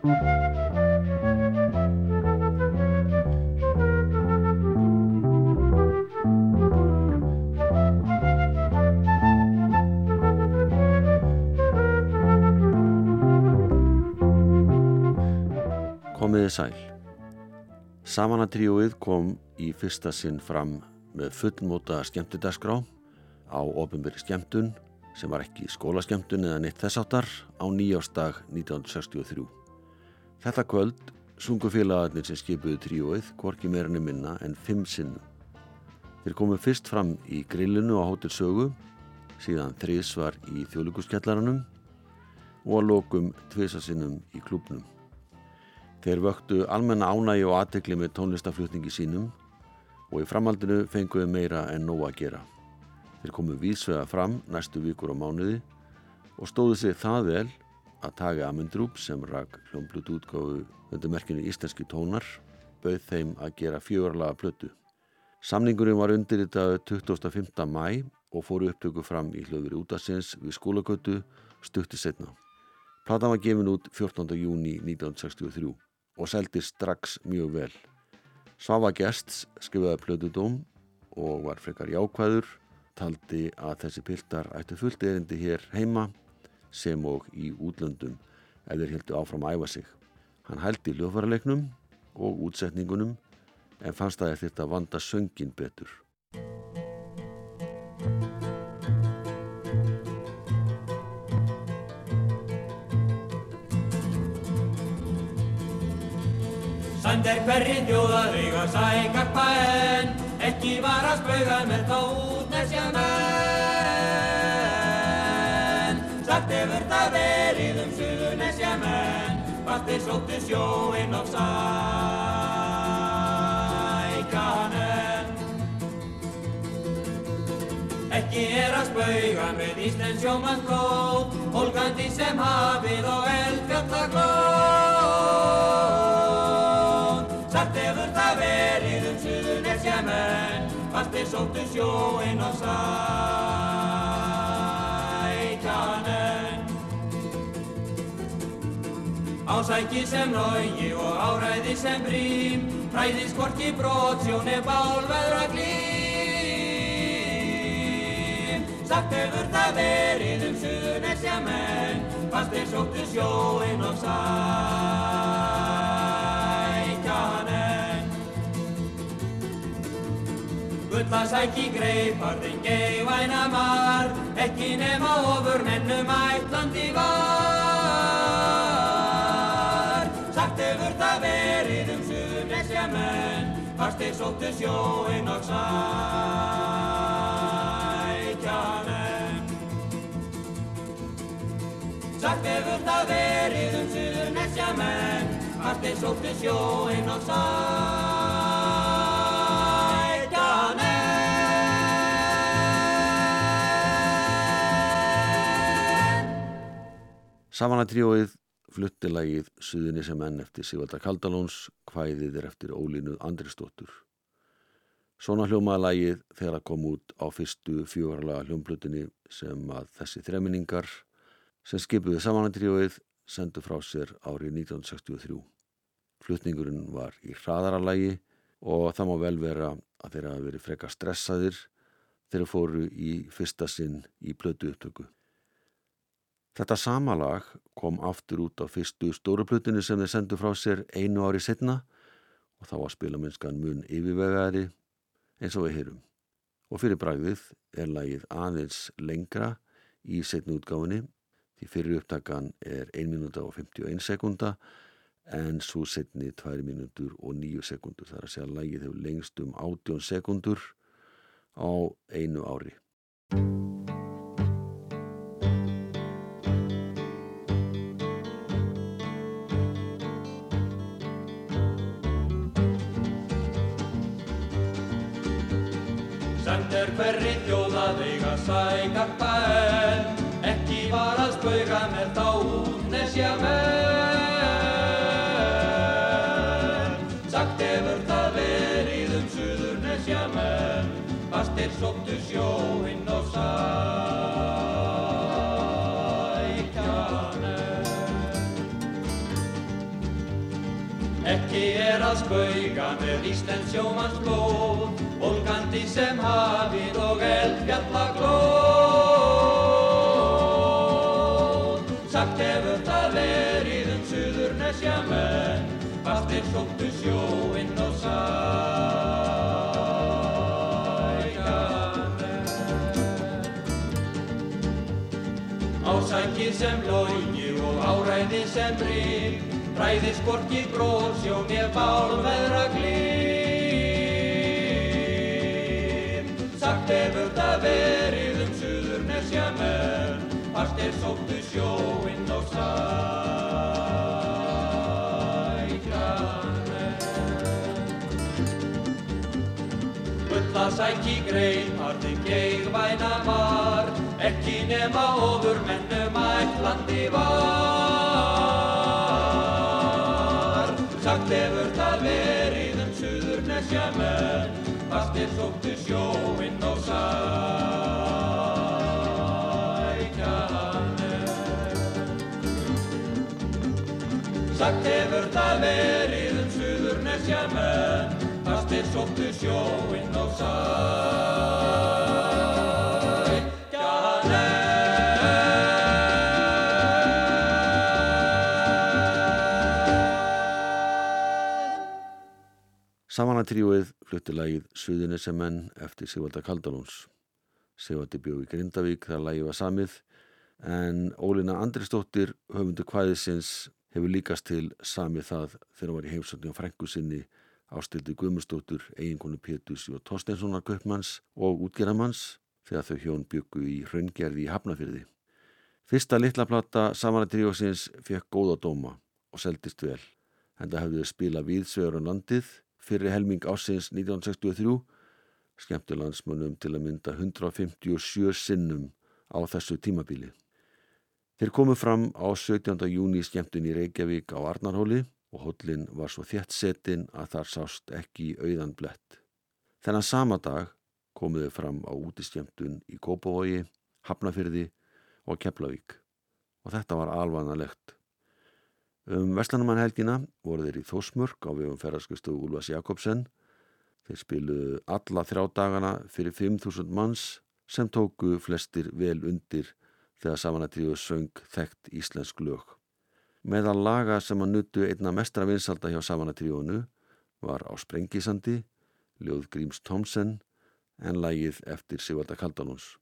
Komiði sæl. Samanatríóið kom í fyrsta sinn fram með fullmóta skemmtudaskrá á ofinbyrri skemmtun sem var ekki skólaskemmtun eða neitt þessáttar á nýjástag 1963. Þetta kvöld sungu félagarnir sem skipuðu tríóið hvorki meirinni minna en fimm sinnum. Þeir komu fyrst fram í grillinu á Hótel Sögu, síðan þrísvar í þjóðluguskjallaranum og að lokum tvisasinnum í klubnum. Þeir vöktu almenna ánægi og aðtekli með tónlistaflutningi sínum og í framhaldinu fenguðu meira en nóg að gera. Þeir komu vísvega fram næstu vikur á mánuði og stóðu sig það vel að Tage Amundrup sem rak hljómblut útgáfu undir merkinu Íslenski tónar bauð þeim að gera fjörlaga plötu. Samningurinn var undirritaðu 25. mæ og fóru upptöku fram í hlöfur útasins við skólagötu stukti setna. Platan var gefin út 14. júni 1963 og seldi strax mjög vel. Svafa Gests skrifaði plödudóm og var frekar jákvæður, taldi að þessi piltar ættu fullt erindi hér heima sem og í útlöndum ef þeir heldu áfram að æfa sig. Hann hældi hljófarleiknum og útsetningunum en fannst að þetta vanda söngin betur. Sand er hverri þjóðað eiga sækarpa en ekki var að spauga með þá útnesja menn. Hefur það verið um suðunesja menn, fast þeir sóttu sjóinn á sækanen. Ekki er að spauga með Íslands sjómannkót, holgandi sem hafið og eldfjallaglót. Sagt hefur það verið um suðunesja menn, fast þeir sóttu sjóinn á sækjanen. Ásæki sem nági og áræði sem brím, hræðis hvorki brot, sjóni bálveðra glým. Sagt hefur það verið um suðunesja menn, fast þeir sóttu sjóinn á sækjanen. Gullasæki greipar þinn geivæna mar, ekki nema ofur mennum ætlandi var. Þeir sóttu sjóinn á sækjanen. Sagt hefur það verið um suðunesja menn, fast þeir sóttu sjóinn á sækjanen. Samanatríóið flutti lagið Suðinni sem enn eftir Sigvalda Kaldalóns, hvæðið er eftir Ólínu Andrisdóttur. Svona hljómaða lagið þegar það kom út á fyrstu fjóralega hljómblutinni sem að þessi þreminningar sem skipuði samanatríóið sendu frá sér árið 1963. Flutningurinn var í hraðaralagi og það má vel vera að þeirra hafi verið freka stressaðir þegar fóru í fyrsta sinn í blödu upptöku. Þetta sama lag kom aftur út á fyrstu stóruplutinu sem þeir sendu frá sér einu ári setna og þá var spilamennskan mun yfirvegaðri eins og við heyrum. Og fyrir bragðið er lagið aðeins lengra í setnu útgáfinni því fyrir upptakan er 1 minúta og 51 sekunda en svo setni 2 minútur og 9 sekundur þar að segja lagið hefur lengst um 18 sekundur á einu ári. Sækarpa en ekki var að spauga með þá útnesja menn. Sagt hefur það verið um suðurnesja menn, fast þeir sóttu sjóinn á sækjanen. Ekki er að spauga með Íslands sjómanns blóð, volgandi sem hafið og eldfjalla glóð. Sagt hefur það verið um suður nesja menn, fastir sóttu sjóinn og sækamenn. Ásækið sem logi og áræði sem rík, Ræðis hvorki bróðsjó mér bál veðra verið um suður nesja menn, Fast er sóttu sjóinn og sækja menn. Gulla sæki grein, harði geigvæna var, Ekki nema ofur mennum ætlandi var. Sagt hefur það verið um suður nesja menn, Fast er sóttu sjóinn sækja menn. Sagt hefur það verið um suður nesja menn, Fast er sóttu sjóinn og sækja Samanatríuð flutti lagið Suðunissemenn eftir Sigvalda Kaldalóns. Sigvaldi bjó í Grindavík þar lagið var samið en Ólina Andrisdóttir höfundu kvæðisins hefur líkast til samið það þegar hún var í heimsókn á frængu sinni ástildi Guðmustóttur, eiginkonu Pétus og Torsteinssonar Kaupmanns og útgerðamanns þegar þau hjón byggu í hraungerði í Hafnafyrði. Fyrsta litla plata samanatríuðsins fekk góða dóma og seldist vel en það hefði spila viðsvegur á landið fyrir helming ásins 1963 skemmtu landsmönnum til að mynda 157 sinnum á þessu tímabíli. Þeir komu fram á 17. júni skemmtun í Reykjavík á Arnarhóli og hóllin var svo þétt setin að þar sást ekki auðan blett. Þennan sama dag komuðu fram á útiskemmtun í Kópavogi, Hafnafyrði og Keflavík og þetta var alvanalegt. Um Vestlanumannhelgina voru þeir í Þósmörk á vegum ferðarskristofu Úlfas Jakobsen. Þeir spiluðu alla þrjá dagana fyrir 5.000 manns sem tóku flestir vel undir þegar samanatríu söng þekkt íslensk lög. Meðal laga sem að nuttu einna mestra vinsalda hjá samanatríunu var á Sprengisandi, Ljóð Gríms Tomsen en lagið eftir Sigvalda Kaldalóns.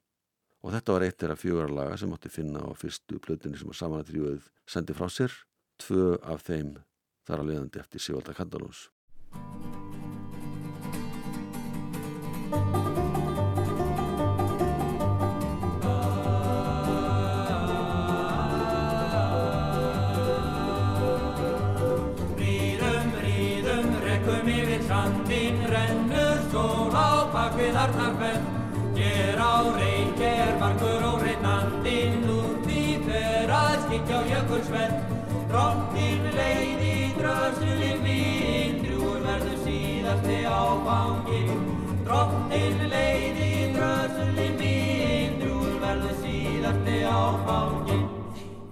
Og þetta var eitt þeirra fjögurlaga sem átti finna á fyrstu plötunni sem að samanatríuð sendi frá sér tvö af þeim þar að leiðandi eftir Sigvalda yfir sandinn, rennur sól á bakvið Arnarfell. Hér á reik er margur og reynandinn, úr því fer að skikja á jökulsvell. Áfangin. Drottin leið í drössulinn mín, drúur verður síðasti áfangin.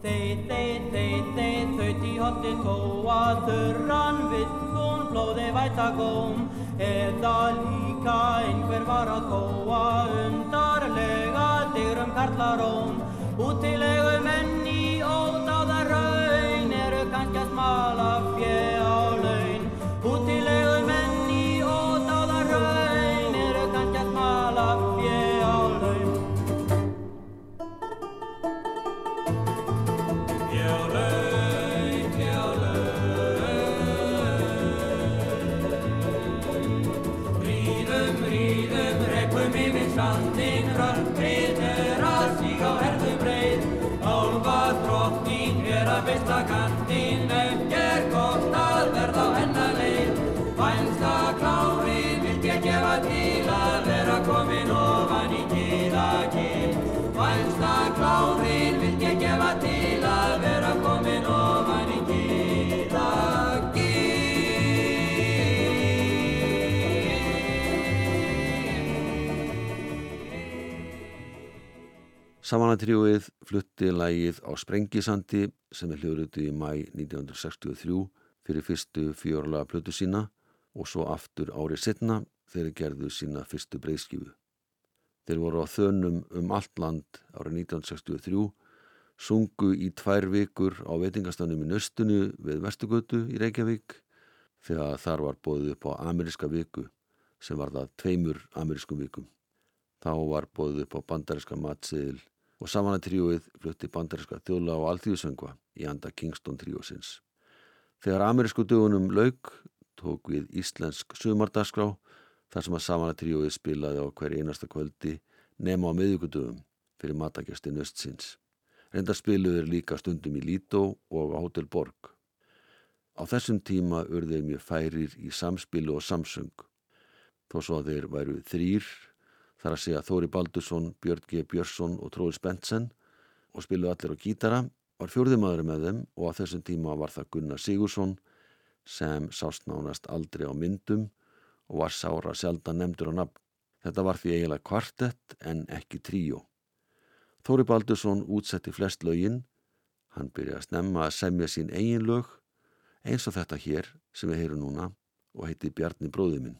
Þeir, þeir, þeir, þeir, þaut í hotti tóa, þurran vill hún blóði væta góm. Eða líka einhver var að tóa, undarlega digrum karlaróm. Útilegu menn í ódáða raun, eru kannski að smala fjö Samanatríuð flutti lægið á Sprengisandi sem er hljóðruti í mæ 1963 fyrir fyrstu fjórlega plötu sína og svo aftur árið setna þegar gerðu sína fyrstu breyðskifu. Þeir voru á þönum um allt land árið 1963, sungu í tvær vikur á veitingastanum í nöstunu við Vestugötu í Reykjavík þegar þar var bóðið upp á ameríska viku sem var það tveimur amerískum vikum. Þá var bóðið upp á bandaríska matsiðil og samanlega tríóið flutti bandaríska þjóla og alþjóðsöngva í anda Kingston tríósins. Þegar amerísku dögunum lauk tók við íslensk sumardagskrá þar sem að samanlega tríóið spilaði á hverju einasta kvöldi nema á miðugudöfum fyrir matagjastin östsins. Reyndar spiluður líka stundum í Lító og á Hotel Borg. Á þessum tíma urðið mjög færir í samspilu og samsöng. Þó svo að þeir væru þrýr, þar að segja Þóri Baldursson, Björn G. Björnsson og Tróður Spensen og spiluðu allir á gítara, var fjörðumadur með þeim og á þessum tíma var það Gunnar Sigursson sem sást nánast aldrei á myndum og var sára sjaldan nefndur á nafn. Þetta var því eiginlega kvartett en ekki tríó. Þóri Baldursson útsetti flest lögin, hann byrjaði að snemma að semja sín eigin lög eins og þetta hér sem við heyrum núna og heiti Bjarni bróðuminn.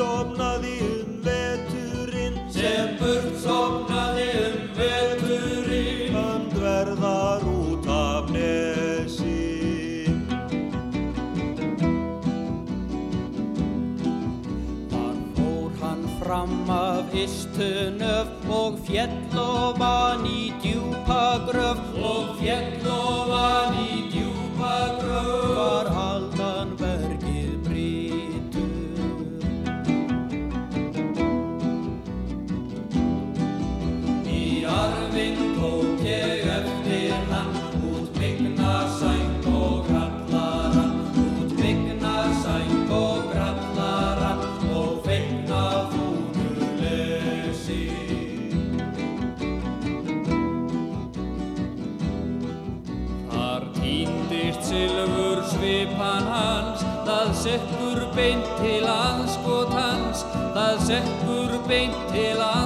Burt somnaði um veturinn. Sem burt somnaði um veturinn. Öndverðar út af nesi. Þar fór hann fram af istunöf og fjell og vann í djúpa gröf. Og fjell og vann í sekkur beint til anskotans það sekkur beint til anskotans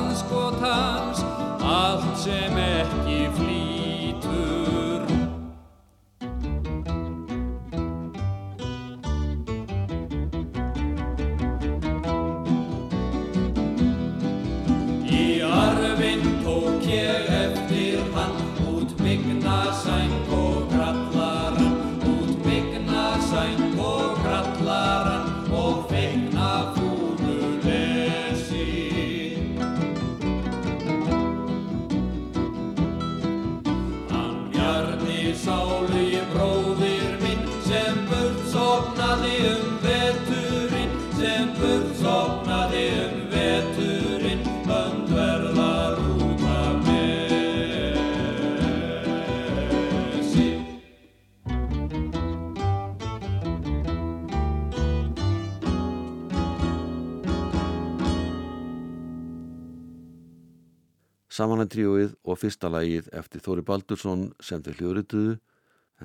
Samanlæntríóið og fyrsta lægið eftir Þóri Baldursson sem þau hljóðrituðu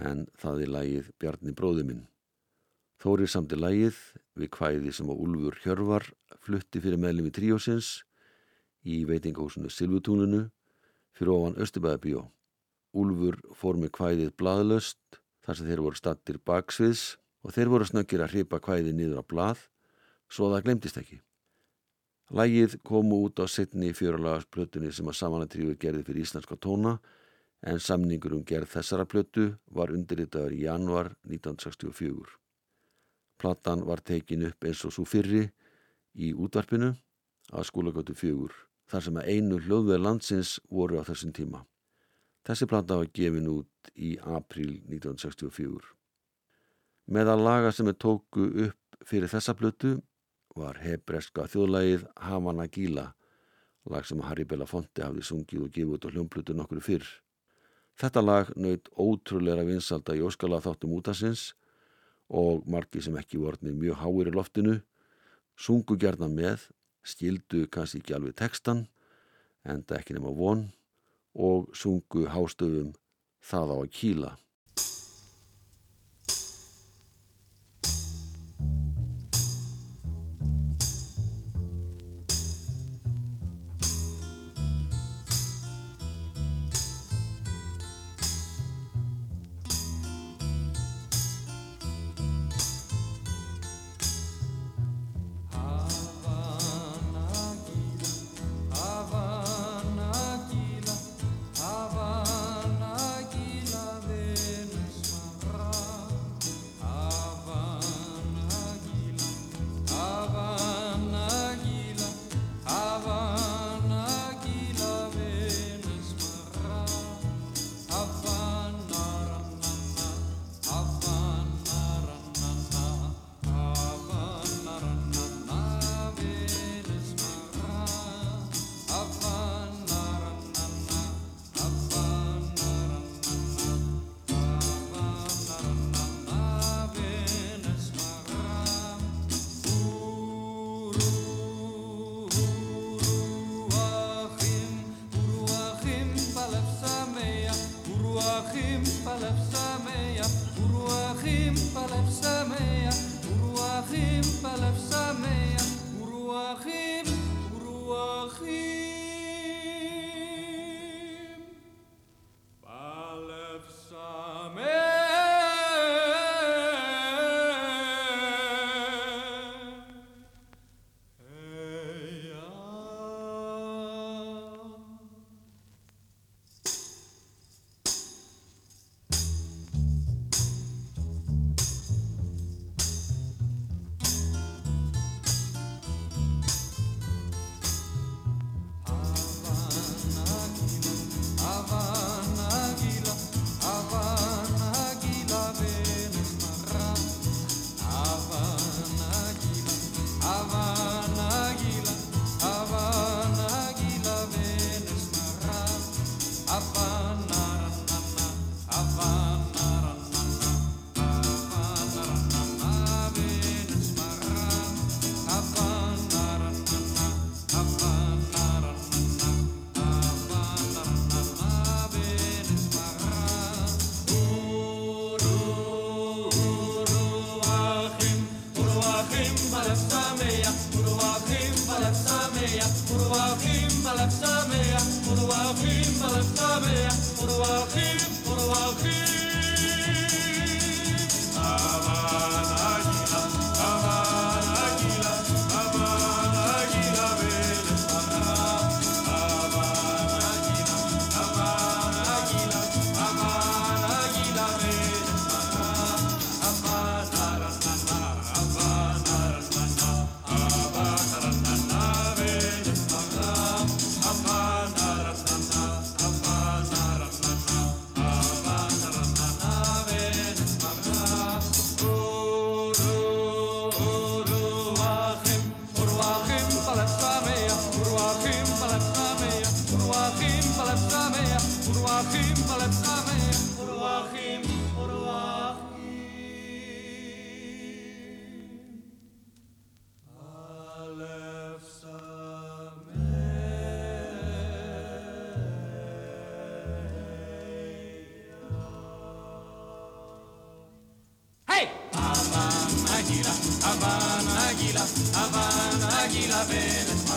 en það er lægið Bjarni bróðuminn. Þóri samti lægið við kvæði sem á Úlfur Hjörvar flutti fyrir meðlum í tríósins í veitingahúsinu Silvutúnunu fyrir ofan Östubæðabíó. Úlfur fór með kvæðið bladlöst þar sem þeir voru stattir baksviðs og þeir voru snöggir að hripa kvæðið niður á blað svo það glemtist ekki. Lægið kom út á setni fjöralagsplötunni sem að samanatrífur gerði fyrir íslenska tóna en samningur um gerð þessara plötu var undirritaður í januar 1964. Platan var tekin upp eins og svo fyrri í útvarpinu að skólagötu fjögur þar sem að einu hljóðveð landsins voru á þessum tíma. Þessi plata var gefin út í april 1964. Meðal laga sem er tóku upp fyrir þessa plötu var hebreska þjóðlægið Havana Gila, lag sem Harry Belafonte hafði sungið og gefið út á hljómblutu nokkru fyrr. Þetta lag naut ótrúleira vinsalda í óskala þáttum útasins og margi sem ekki vornið mjög háir í loftinu, sungu gerna með, skildu kannski ekki alveg textan, enda ekki nema von og sungu hástöfum það á að kýla.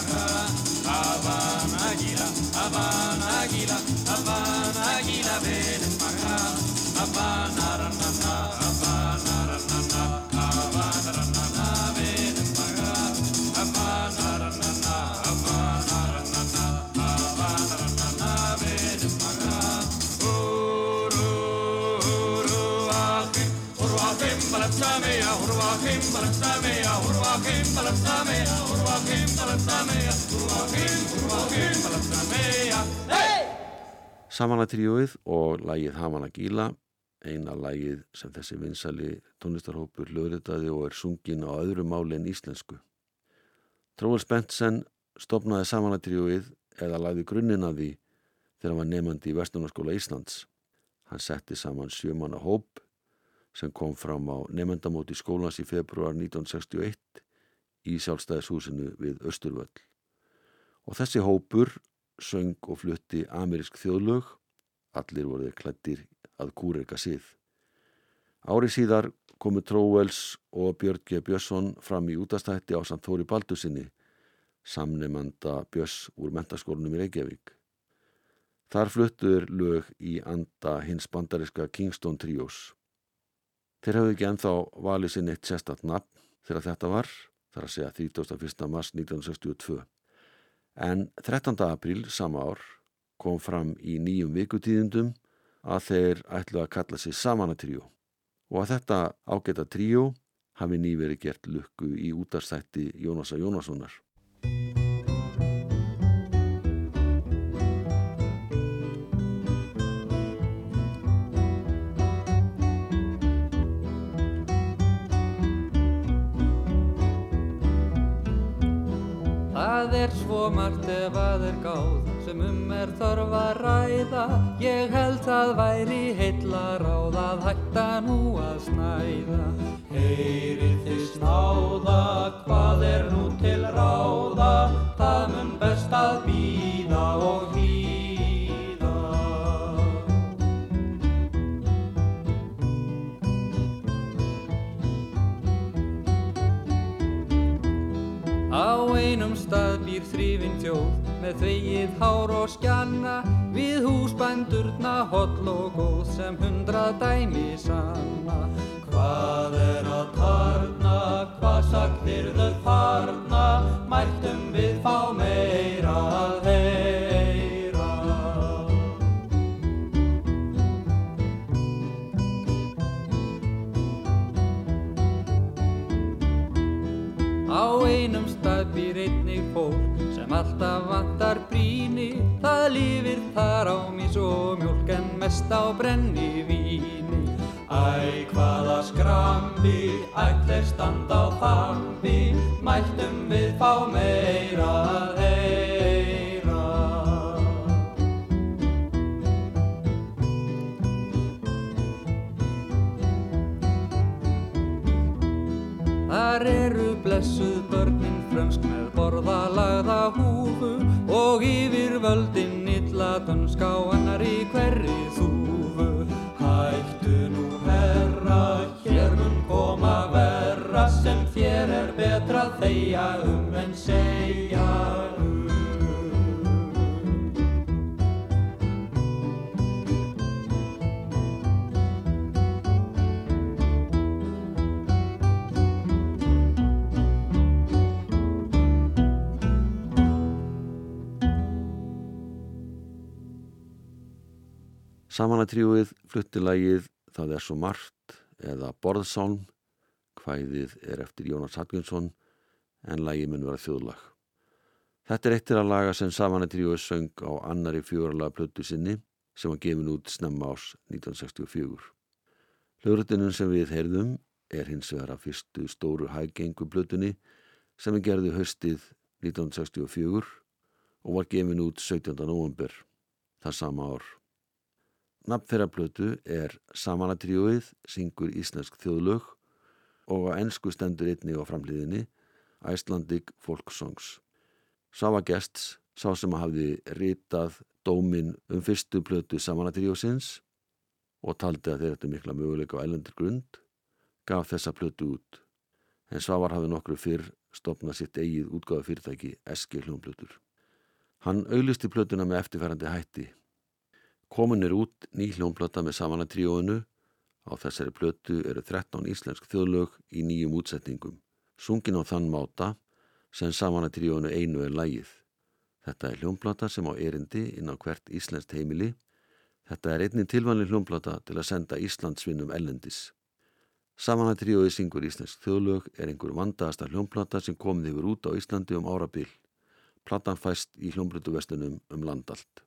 Bacala, Havana Águila, Havana Águila, Havana Águila, ven para Havana Samanatríóið og lægið Havana Gíla, eina lægið sem þessi vinsali tónlistarhópur hljóðritaði og er sungin á öðru máli en íslensku. Tróður Spensen stopnaði Samanatríóið eða læði grunninn af því þegar hann var nefandi í Vestunarskóla Íslands. Hann setti saman sjömanna hóp sem kom fram á nefndamóti skólans í februar 1961 í sjálfstæðishúsinu við Östurvöll. Og þessi hópur söng og flutti amerísk þjóðlög, allir voruð klættir að kúreika síð. Ári síðar komu Tróvels og Björn G. Björnsson fram í útastætti á samt Þóri Baldusinni, samnemanda Björns úr mentaskólanum í Reykjavík. Þar fluttuður lög í anda hins bandariska Kingston Trios. Þeir hafðu ekki enþá valið sinn eitt sestat nafn þegar þetta var, þar að segja 31. mars 1962 en 13. apríl sama ár kom fram í nýjum vikutíðindum að þeir ætlu að kalla sig Samanatríu og að þetta ágæta tríu hafi nýveri gert lukku í útarstætti Jónasa Jónassonar. Það svo margt ef að er gáð sem um er þarf að ræða. Ég held að væri heilla ráð að hætta nú að snæða. Heyrið þið snáða, hvað er nú til ráða? Það mun best að býða og þjóð með þvegið hár og skjanna við húsbændurna holl og góð sem hundrað dæmi sanna. Hvað er að tarna, hvað sagðir þau farna, mæltum við fá meira að heyra. Á einum stað býr einnig fólk alltaf vantar bríni Það lifir þar á mís og mjólk en mest á brenni víni. Æ, hvaða skrambi, ætlir stand á þambi, mæltum við fá meira að heyra. Þar eru blessuð börnin frönsk með borðalagða húfu Og yfir völdin illa dönsk á hennar í hverri þúfu Hættu nú herra, hér mun koma verra sem þér er betra þegja um en segja um. Samanatríuið flutti lagið Það er svo margt eða Borðsálm, hvæðið er eftir Jónas Hallgrímsson en lagið mun vera þjóðlag. Þetta er eittir að laga sem Samanatríuið söng á annari fjóralaga plötu sinni sem var gefin út snemma ás 1964. Hljóðrutinun sem við heyrðum er hins vegar að fyrstu stóru hægengu plötunni sem er gerði haustið 1964 og var gefin út 17. november það sama ár. Nafn þeirra plötu er Samanatríóið, syngur íslensk þjóðlög og á ennsku stendur einni á framliðinni Icelandic Folk Songs. Sá var gests, sá sem hafði ritað dómin um fyrstu plötu Samanatríósins og taldi að þeir ættu mikla möguleika á ellendur grund, gaf þessa plötu út. En Svavar hafði nokkru fyrr stopnað sitt eigið útgáðu fyrirtæki Eski hljónplötur. Hann auðlisti plötuna með eftirferandi hætti Komin er út ný hljónplata með samanatríóinu. Á þessari plötu eru 13 íslensk þjóðlög í nýjum útsetningum. Sungin á þann máta sem samanatríóinu einu er lægið. Þetta er hljónplata sem á erindi inn á hvert íslenskt heimili. Þetta er einnig tilvanli hljónplata til að senda Íslandsvinnum ellendis. Samanatríóið syngur íslensk þjóðlög er einhver vandaðasta hljónplata sem komið yfir út á Íslandi um árabil. Platan fæst í hljónplötuvestunum um landallt.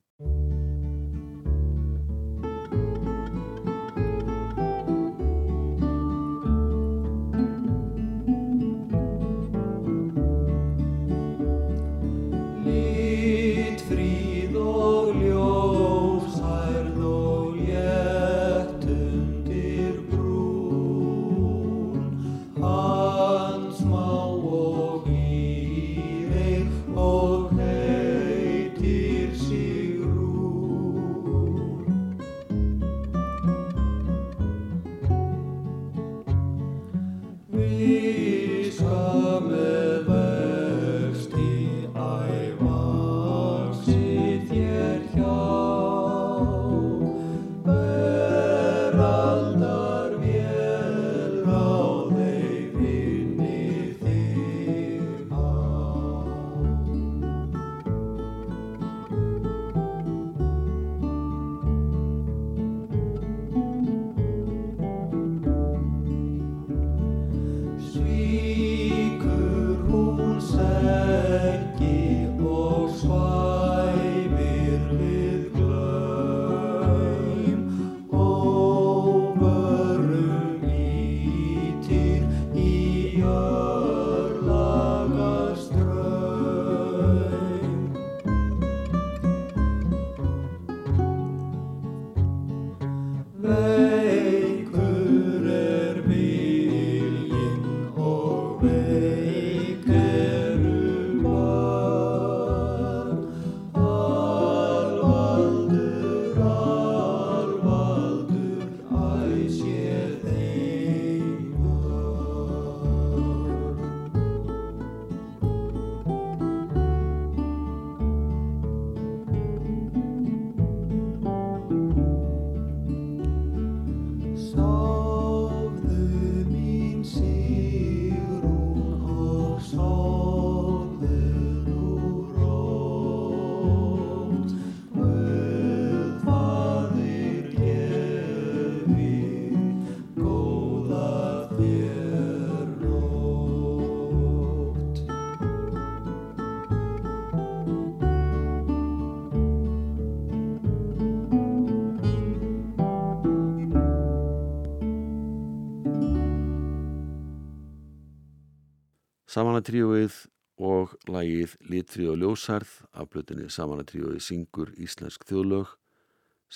Samanatríóið og lagið Litrið og ljósarð af blötinni Samanatríóið syngur íslensk þjóðlög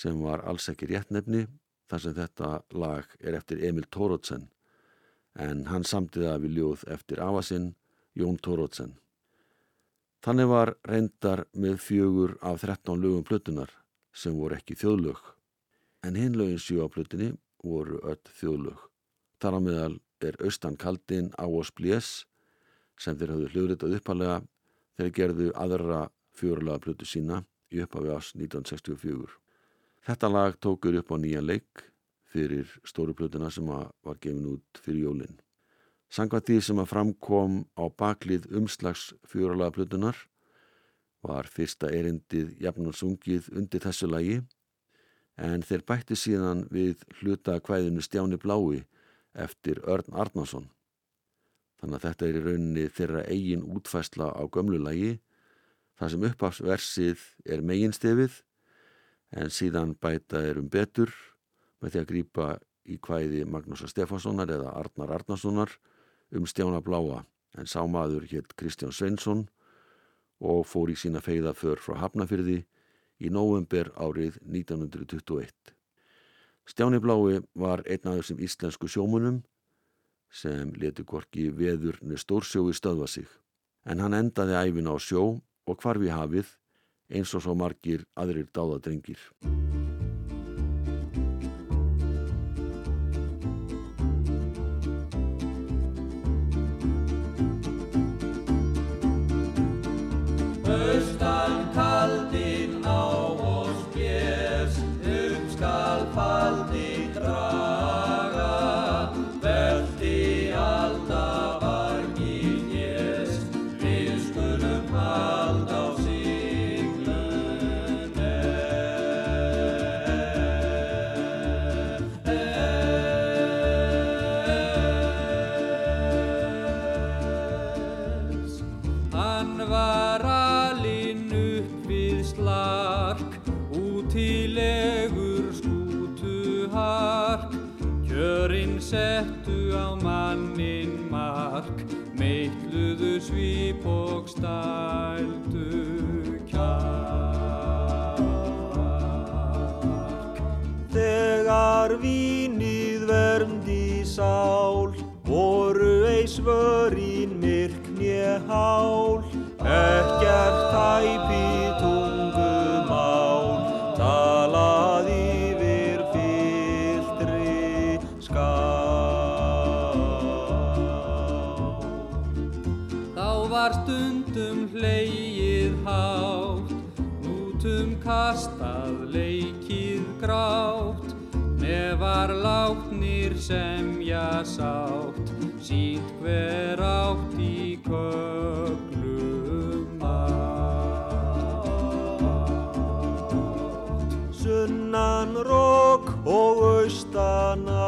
sem var alls ekki réttnefni þar sem þetta lag er eftir Emil Tórótsen en hann samtiða við ljóð eftir afasinn Jón Tórótsen. Þannig var reyndar með fjögur af 13 lögum plötunar sem voru ekki þjóðlög en hinn lögin sjú á plötunni voru öll þjóðlög. Þar á meðal er austan kaldin á oss blés sem þeir hafðu hljóðritað uppalega þegar gerðu aðra fjórulaga plötu sína í upphafi ás 1964. Þetta lag tókur upp á nýja leik fyrir stóru plötuna sem var gefin út fyrir jólinn. Sangvað því sem að framkom á baklið umslags fjóralaga plötunar var fyrsta erindið jafnarsungið undir þessu lagi en þeir bætti síðan við hluta kvæðinu Stjáni Blái eftir Örn Arnason. Þannig að þetta er í rauninni þeirra eigin útfæsla á gömlu lagi þar sem uppafsversið er meginstefið en síðan bæta er um betur með því að grýpa í kvæði Magnúsa Stefánssonar eða Arnar Arnarssonar um Stjána Bláa en sá maður hétt Kristján Sveinsson og fór í sína feyða för frá Hafnafyrði í nóvember árið 1921. Stjáni Blái var einn af þessum íslensku sjómunum sem leti gorki veður með stórsjói stöðva sig en hann endaði æfin á sjó og hvarfi hafið eins og svo margir aðrir dáðadrengir.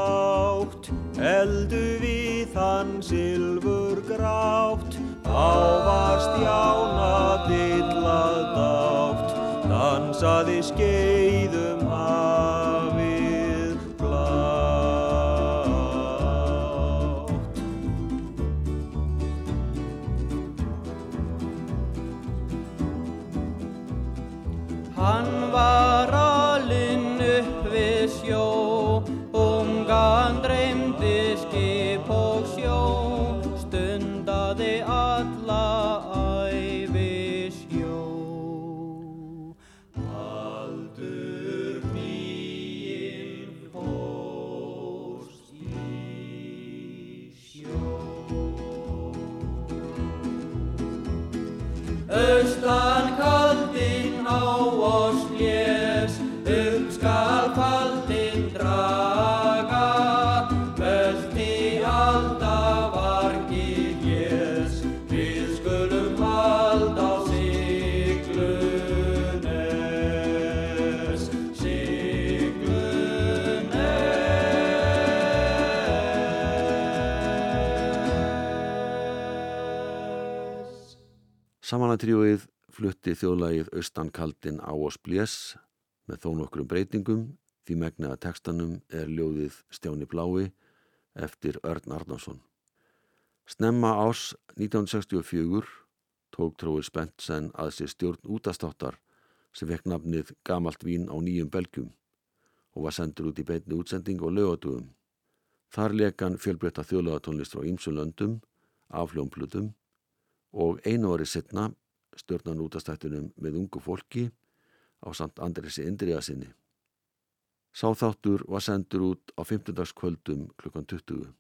Austan átt eldu við þann silfur grátt ávast jána dillað dátt dansaði skeiðum Samanatríuið flutti þjóðlagið Östankaldin á oss blés með þó nokkrum breytingum því megna að tekstanum er ljóðið Stjáni Blái eftir Örn Arnarsson. Snemma ás 1964 tók Trói Spentsen að sér stjórn útastáttar sem vekk nafnið Gamalt vín á nýjum belgjum og var sendur út í beitni útsending og lögatugum. Þar lekan fjölbreytta þjóðlagatónlist frá ýmsu löndum, afljónplutum og einu orði setna stjórnan útastættunum með ungu fólki á samt Andresi Indriða sinni. Sáþáttur var sendur út á 15. kvöldum klukkan 20.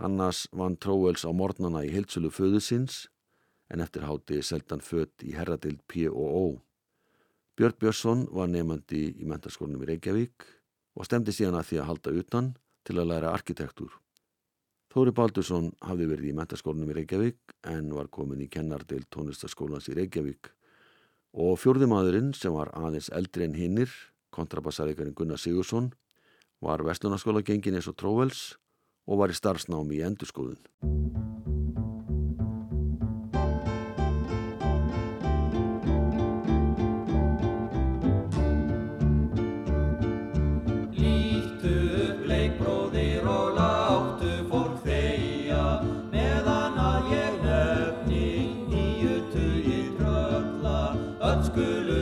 Annars vann Tróels á mornana í heilsölu föðusins en eftir háti seldan fött í herradild P.O.O. Björn Björnsson var nefandi í mentarskólinum í Reykjavík og stemdi síðan að því að halda utan til að læra arkitektúr. Þóri Baldursson hafði verið í mentarskólinum í Reykjavík en var komin í kennardil tónlistaskólans í Reykjavík og fjörðumadurinn sem var aðeins eldri en hinnir, kontrabassaríkarinn Gunnar Sigursson, var vestlunarskóla gengin eins og Tróvels og var í starfsnámi í endurskóðun.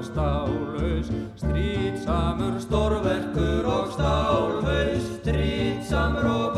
og stálaus, stríðsamur stórverkur og stálaus, stríðsamur og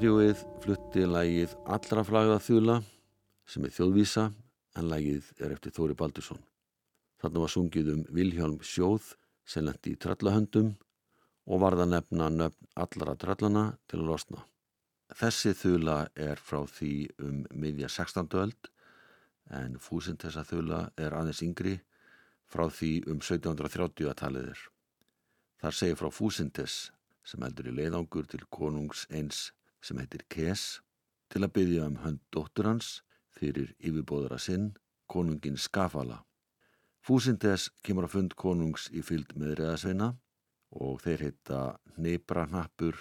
Samanatríuið flutti lægið Allra flagða þula sem er þjóðvísa en lægið er eftir Þóri Baldursson. Þarna var sungið um Vilhjálm Sjóð sem lendi í trallahöndum og varða nefna nöfn allra trallana til að losna. Þessi þula er frá því um miðja 16. öld en fúsin þessa þula er aðeins yngri frá því um 1730 að taliðir. Þar segir frá Fúsintes sem heldur í leiðangur til konungs eins sem heitir Kes til að byggja um hönd dóttur hans fyrir yfirbóðara sinn, konungin Skafala. Fúsindes kemur að fund konungs í fylg með reðasveina og þeir heita Neibranhappur,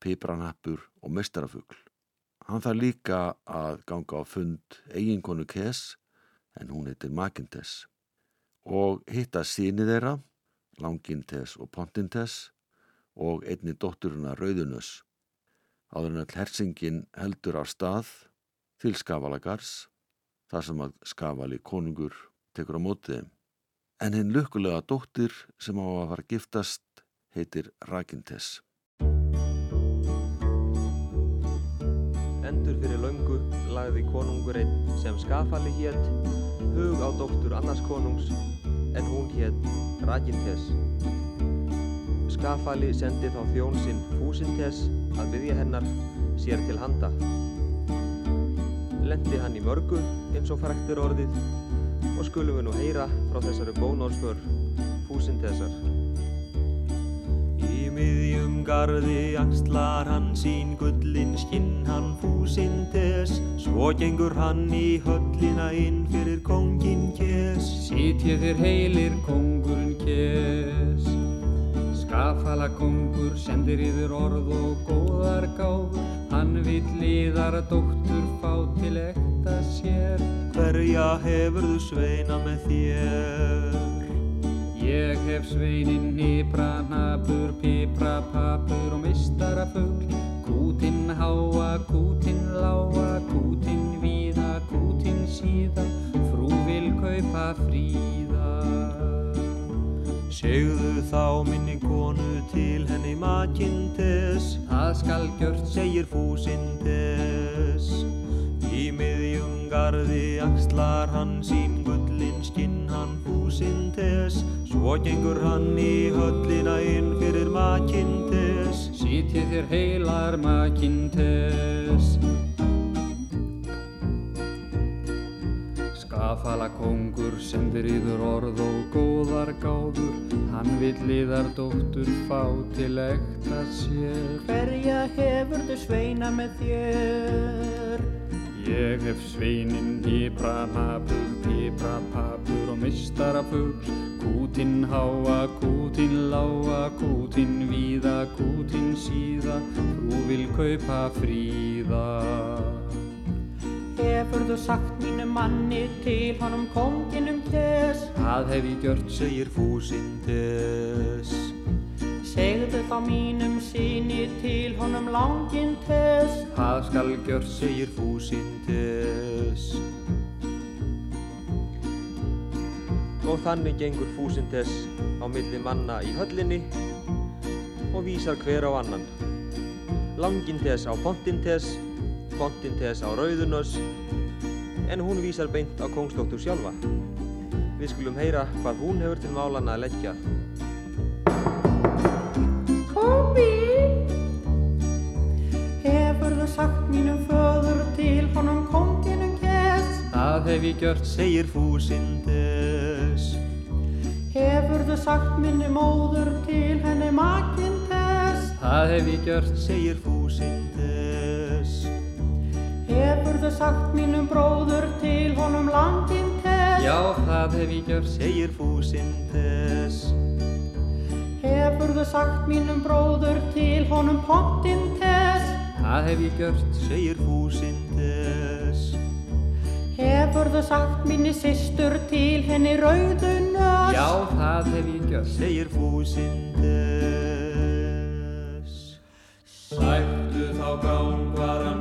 Pibranhappur og Mestarafugl. Hann þarf líka að ganga á fund eiginkonu Kes en hún heitir Magintes og hitta síni þeirra, Langintes og Pontintes og einni dótturuna Rauðunus. Áður en all hersingin heldur á stað til Skavalagars, þar sem að Skavali konungur tekur á mótið. En hinn lukkulega dóttir sem á að fara giftast heitir Ragintes. Endur fyrir löngu lagði konungur einn sem Skafali hétt hug á dóttur annars konungs en hún hétt Ragintes. Skafali sendi þá þjón sinn Fúsintes að byggja hennar sér til handa. Lendi hann í mörgu eins og fræktir orðið og skulum við nú heyra frá þessari bónórsför Fúsintesar. Í miðjum gardi axlar hann sín gullin skinn hann Fúsintes Svo gengur hann í höllina inn fyrir kongin Kes Sitjið þér heilir kongurinn kes Skafala kongur sendir yfir orð og góðar gáfur. Hann vill liðar dóttur fá til ekta sér. Hverja hefurðu sveina með þér? Ég hef sveinin nýbra, nabur, pipra, papur og mistarafugl Kútinn háa, kútinn láa, kútinn víða, kútinn síða. Frú vil kaupa fríða Segðu þá minni konu til henni Makintes Það skal gjört segir Fúsintes Í miðjum gardi axlar hann sín gullin skinn hann Fúsintes Svo gengur hann í höllina inn fyrir Makintes Sitjið þér heilar makintes Skafala kongur sendir yfir orð og góðar gáður. Hann vill liðar dóttur fá til ekta sér. Hverja hefurðu sveina með þér? Ég hef sveinin hýbra, nabur, píbra, papur og mistarafugl Kútinn háa, kútinn láa, kútinn víða, kútinn síða. Frú vil kaupa fríða Hefurðu sagt mínu manni til honum konginum kes? Það hef ég gjört segir Fúsintes Segðu þá mínum síni til honum langin tes? Það skal gjört segir Fúsintes Og þannig gengur Fúsintes á milli manna í höllinni og vísar hver á annan. Langintes á Pontintes, Pontintes á Rauðunös, en hún vísar beint á kongsdóttur sjálfa. Við skulum heyra hvað hún hefur til málana að leggja. Komi! Hefurðu sagt mínum föður til honum konginum kes? Það hef ég gjört segir Fúsintes Hefurðu sagt minni móður til henni makin tes? Það hef ég gjört segir Fúsintes Hefurðu sagt mínum bróður til honum langin tes? Já, það hef ég gjört segir Fúsintes Hefurðu sagt mínum bróður til honum pontin tes? Það hef ég gjört segir Fúsintes Hefurðu sagt minni systur til henni rauðunös? Já, það hef ég gjört segir Fúsintes Sættu þá gangvaran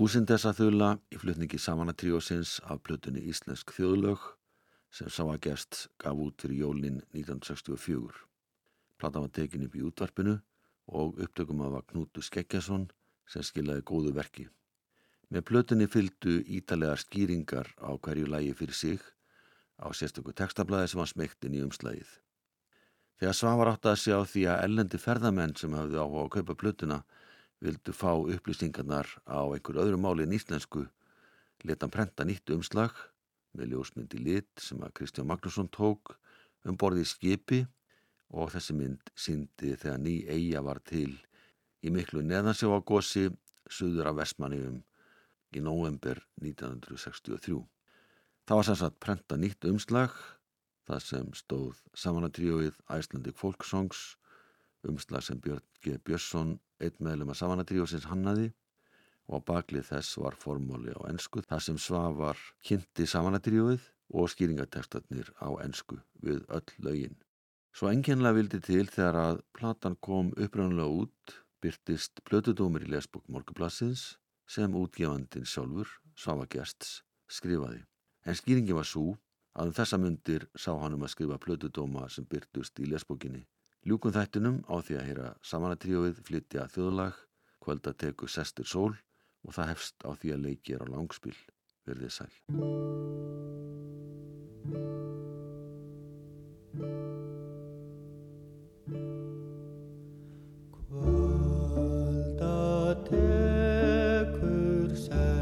Fúsindessa þula í flutningi samanatríósins af plötunni Íslensk þjóðlög sem sá að gest gaf út fyrir jólinn 1964. Platan var tekin upp í útvarpinu og upptökum af Knútu Skeggjason sem skilaði góðu verki. Með plötunni fylgdu ítalegar skýringar á hverju lægi fyrir sig á sérstöku textablaði sem var smektin í umslægið. Þegar Svavar átti að sjá því að ellendi ferðamenn sem hafði áhuga að kaupa plötuna vildu fá upplýsingarnar á einhver öðru máli en íslensku, leta hann prenta nýtt umslag með ljósmyndi lit sem að Kristján Magnússon tók um borði í skipi og þessi mynd síndi þegar ný eiga var til í miklu neðansjóagósi suður af Vestmanniðum í november 1963. Það var sannsagt prenta nýtt umslag það sem stóð samanatríóið Icelandic Folk Songs umslag sem Björn G. Björnsson einn meðlum að samanatríósins hannaði og á baklið þess var formóli á ennsku þar sem Svavar kynnti samanatríóið og skýringatekstarnir á ennsku við öll lögin. Svo enginlega vildi til þegar að platan kom uppröðanlega út byrtist plötudómur í lesbók Morgublassins sem útgefandin sjálfur, Svafa Gersts, skrifaði. En skýringi var svo að um þessa myndir sá hann um að skrifa plötudóma sem byrtust í lesbókinni. Ljúkum þættinum á því að hýra samanatríóið flytja þjóðlag, kvöldateku sestir sól og það hefst á því að leikir á langspil verðið sæl. Kvöldatekur sestir sól